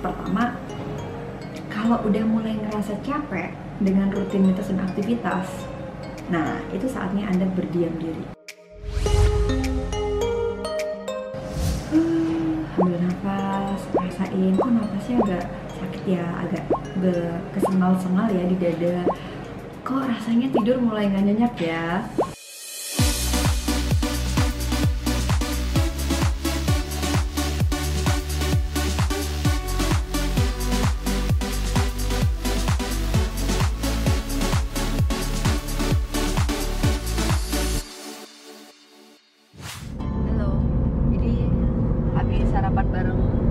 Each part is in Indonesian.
Pertama, kalau udah mulai ngerasa capek dengan rutinitas dan aktivitas, nah itu saatnya Anda berdiam diri. Uh, ambil nafas, rasain kok nafasnya agak sakit ya, agak kesengal-sengal ya di dada. Kok rasanya tidur mulai nggak nyenyak ya? Sarapan bareng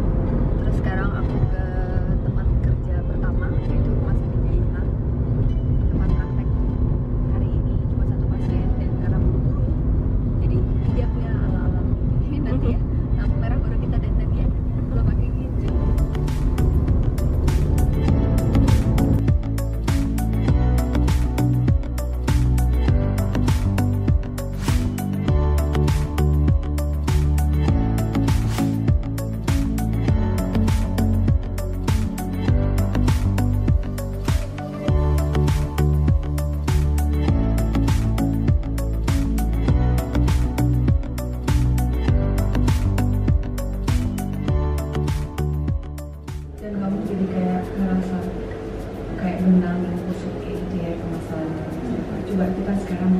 coba kita sekarang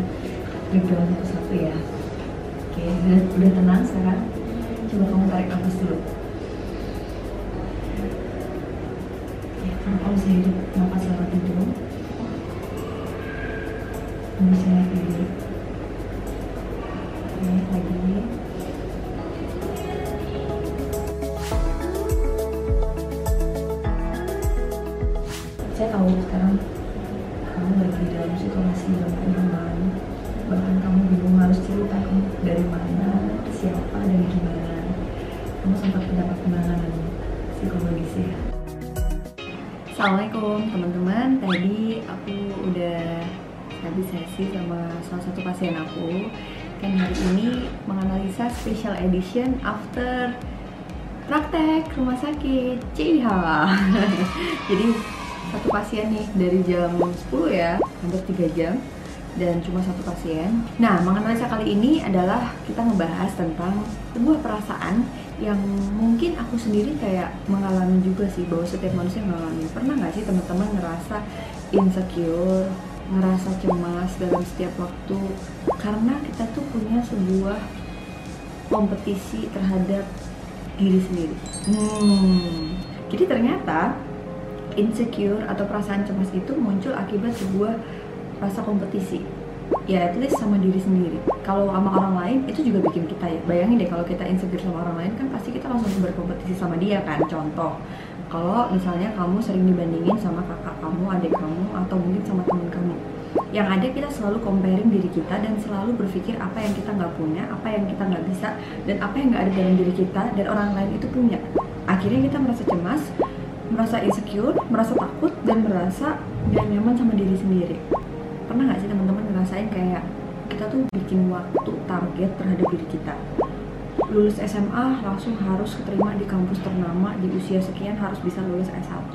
breakdown satu-satu ya. Oke udah, udah tenang sekarang. Coba kamu tarik nafas dulu. Ya kamu bisa hidup nafas lewat hidung kamu bisa naik dulu naik lagi saya tahu sekarang kamu lagi dalam situasi yang kebingungan bahkan kamu bingung harus cerita kamu dari mana siapa dan gimana kamu sempat mendapat penanganan psikologis ya Assalamualaikum teman-teman. Tadi aku udah habis sesi sama salah satu pasien aku. Kan hari ini menganalisa special edition after praktek rumah sakit CIH jadi satu pasien nih dari jam 10 ya hampir 3 jam dan cuma satu pasien nah menganalisa kali ini adalah kita ngebahas tentang sebuah perasaan yang mungkin aku sendiri kayak mengalami juga sih bahwa setiap manusia mengalami pernah nggak sih teman-teman ngerasa insecure ngerasa cemas dalam setiap waktu karena kita tuh punya sebuah kompetisi terhadap diri sendiri. Hmm. Jadi ternyata insecure atau perasaan cemas itu muncul akibat sebuah rasa kompetisi. Ya, at least sama diri sendiri. Kalau sama orang lain itu juga bikin kita ya. Bayangin deh kalau kita insecure sama orang lain kan pasti kita langsung berkompetisi sama dia kan. Contoh, kalau misalnya kamu sering dibandingin sama kakak kamu, adik kamu, atau mungkin sama temen kamu yang ada kita selalu comparing diri kita dan selalu berpikir apa yang kita nggak punya, apa yang kita nggak bisa, dan apa yang nggak ada dalam diri kita dan orang lain itu punya. Akhirnya kita merasa cemas, merasa insecure, merasa takut, dan merasa nggak nyaman sama diri sendiri. Pernah nggak sih teman-teman ngerasain kayak kita tuh bikin waktu target terhadap diri kita? lulus SMA langsung harus keterima di kampus ternama di usia sekian harus bisa lulus S1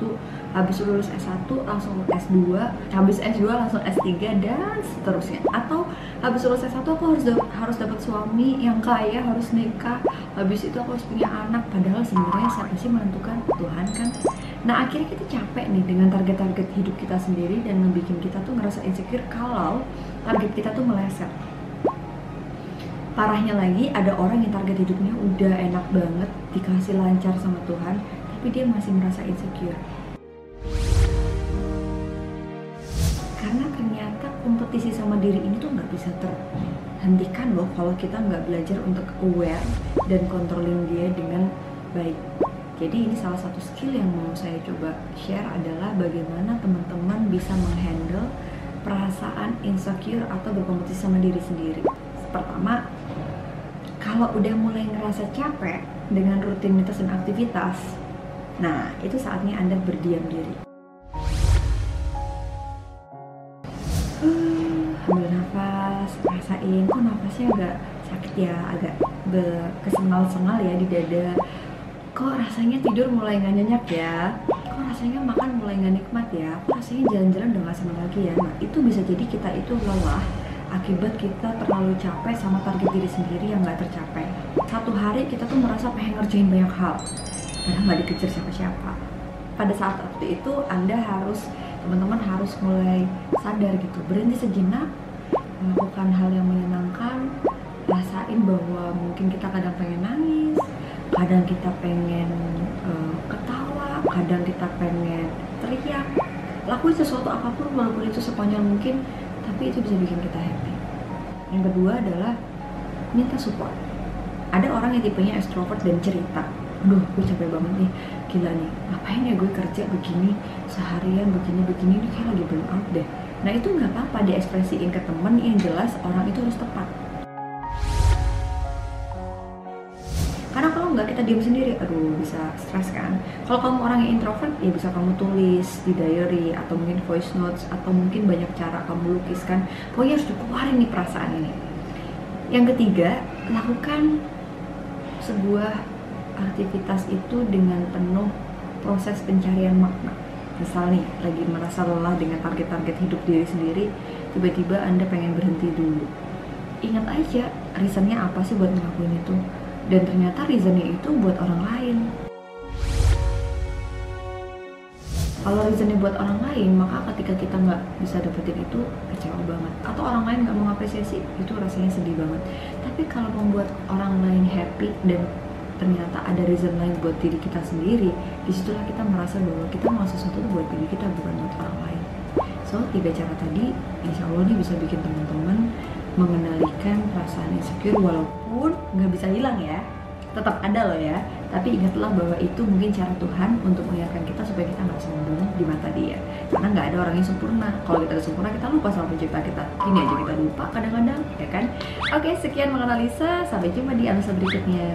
habis lulus S1 langsung S2 habis S2 langsung S3 dan seterusnya. Atau habis lulus S1 aku harus harus dapat suami yang kaya harus nikah. Habis itu aku harus punya anak padahal sebenarnya siapa sih menentukan? Tuhan kan nah akhirnya kita capek nih dengan target-target hidup kita sendiri dan ngebikin kita tuh ngerasa insecure kalau target kita tuh meleset. Parahnya lagi ada orang yang target hidupnya udah enak banget dikasih lancar sama Tuhan tapi dia masih merasa insecure. Karena ternyata kompetisi sama diri ini tuh nggak bisa terhentikan loh kalau kita nggak belajar untuk aware dan controlling dia dengan baik jadi ini salah satu skill yang mau saya coba share adalah bagaimana teman-teman bisa menghandle perasaan insecure atau berkompetisi sama diri sendiri pertama kalau udah mulai ngerasa capek dengan rutinitas dan aktivitas, nah itu saatnya Anda berdiam diri. Uh, ambil nafas, rasain kok nafasnya agak sakit ya, agak kesengal-sengal ya di dada. Kok rasanya tidur mulai nggak nyenyak ya? Kok rasanya makan mulai nggak nikmat ya? Kok rasanya jalan-jalan udah nggak senang lagi ya? Nah itu bisa jadi kita itu lelah akibat kita terlalu capek sama target diri sendiri yang nggak tercapai. Satu hari kita tuh merasa pengen ngerjain banyak hal karena nggak dikejar siapa-siapa. Pada saat waktu itu anda harus teman-teman harus mulai sadar gitu berhenti sejenak melakukan hal yang menyenangkan rasain bahwa mungkin kita kadang pengen nangis kadang kita pengen uh, ketawa kadang kita pengen teriak. Lakuin sesuatu apa pun walaupun itu sepanjang mungkin tapi itu bisa bikin kita happy. Yang kedua adalah minta support. Ada orang yang tipenya extrovert dan cerita aduh gue capek banget nih gila nih ngapain ya gue kerja begini seharian begini begini ini kayak lagi burn out deh. Nah itu nggak apa-apa diekspresiin ke temen yang jelas orang itu harus tepat nggak kita diam sendiri. Aduh bisa stres kan? Kalau kamu orang yang introvert ya bisa kamu tulis di diary atau mungkin voice notes atau mungkin banyak cara kamu lukiskan. Pokoknya harus dikeluarin nih perasaan ini. Yang ketiga lakukan sebuah aktivitas itu dengan penuh proses pencarian makna. Misal nih lagi merasa lelah dengan target-target hidup diri sendiri tiba-tiba anda pengen berhenti dulu. Ingat aja reasonnya apa sih buat ngelakuin itu dan ternyata reasonnya itu buat orang lain. Kalau reasonnya buat orang lain maka ketika kita nggak bisa dapetin itu kecewa banget. Atau orang lain nggak mengapresiasi itu rasanya sedih banget. Tapi kalau membuat orang lain happy dan ternyata ada reason lain buat diri kita sendiri di situlah kita merasa bahwa kita mau sesuatu buat diri kita bukan buat orang lain. So tiga cara tadi insya Allah ini bisa bikin teman-teman mengendalikan perasaan insecure walaupun nggak bisa hilang ya. Tetap ada loh ya. Tapi ingatlah bahwa itu mungkin cara Tuhan untuk mengingatkan kita supaya kita nggak sombong di mata dia. Karena nggak ada orang yang sempurna. Kalau kita sempurna kita lupa sama pencipta kita. Ini aja kita lupa kadang-kadang ya kan? Oke sekian menganalisa sampai jumpa di analisa berikutnya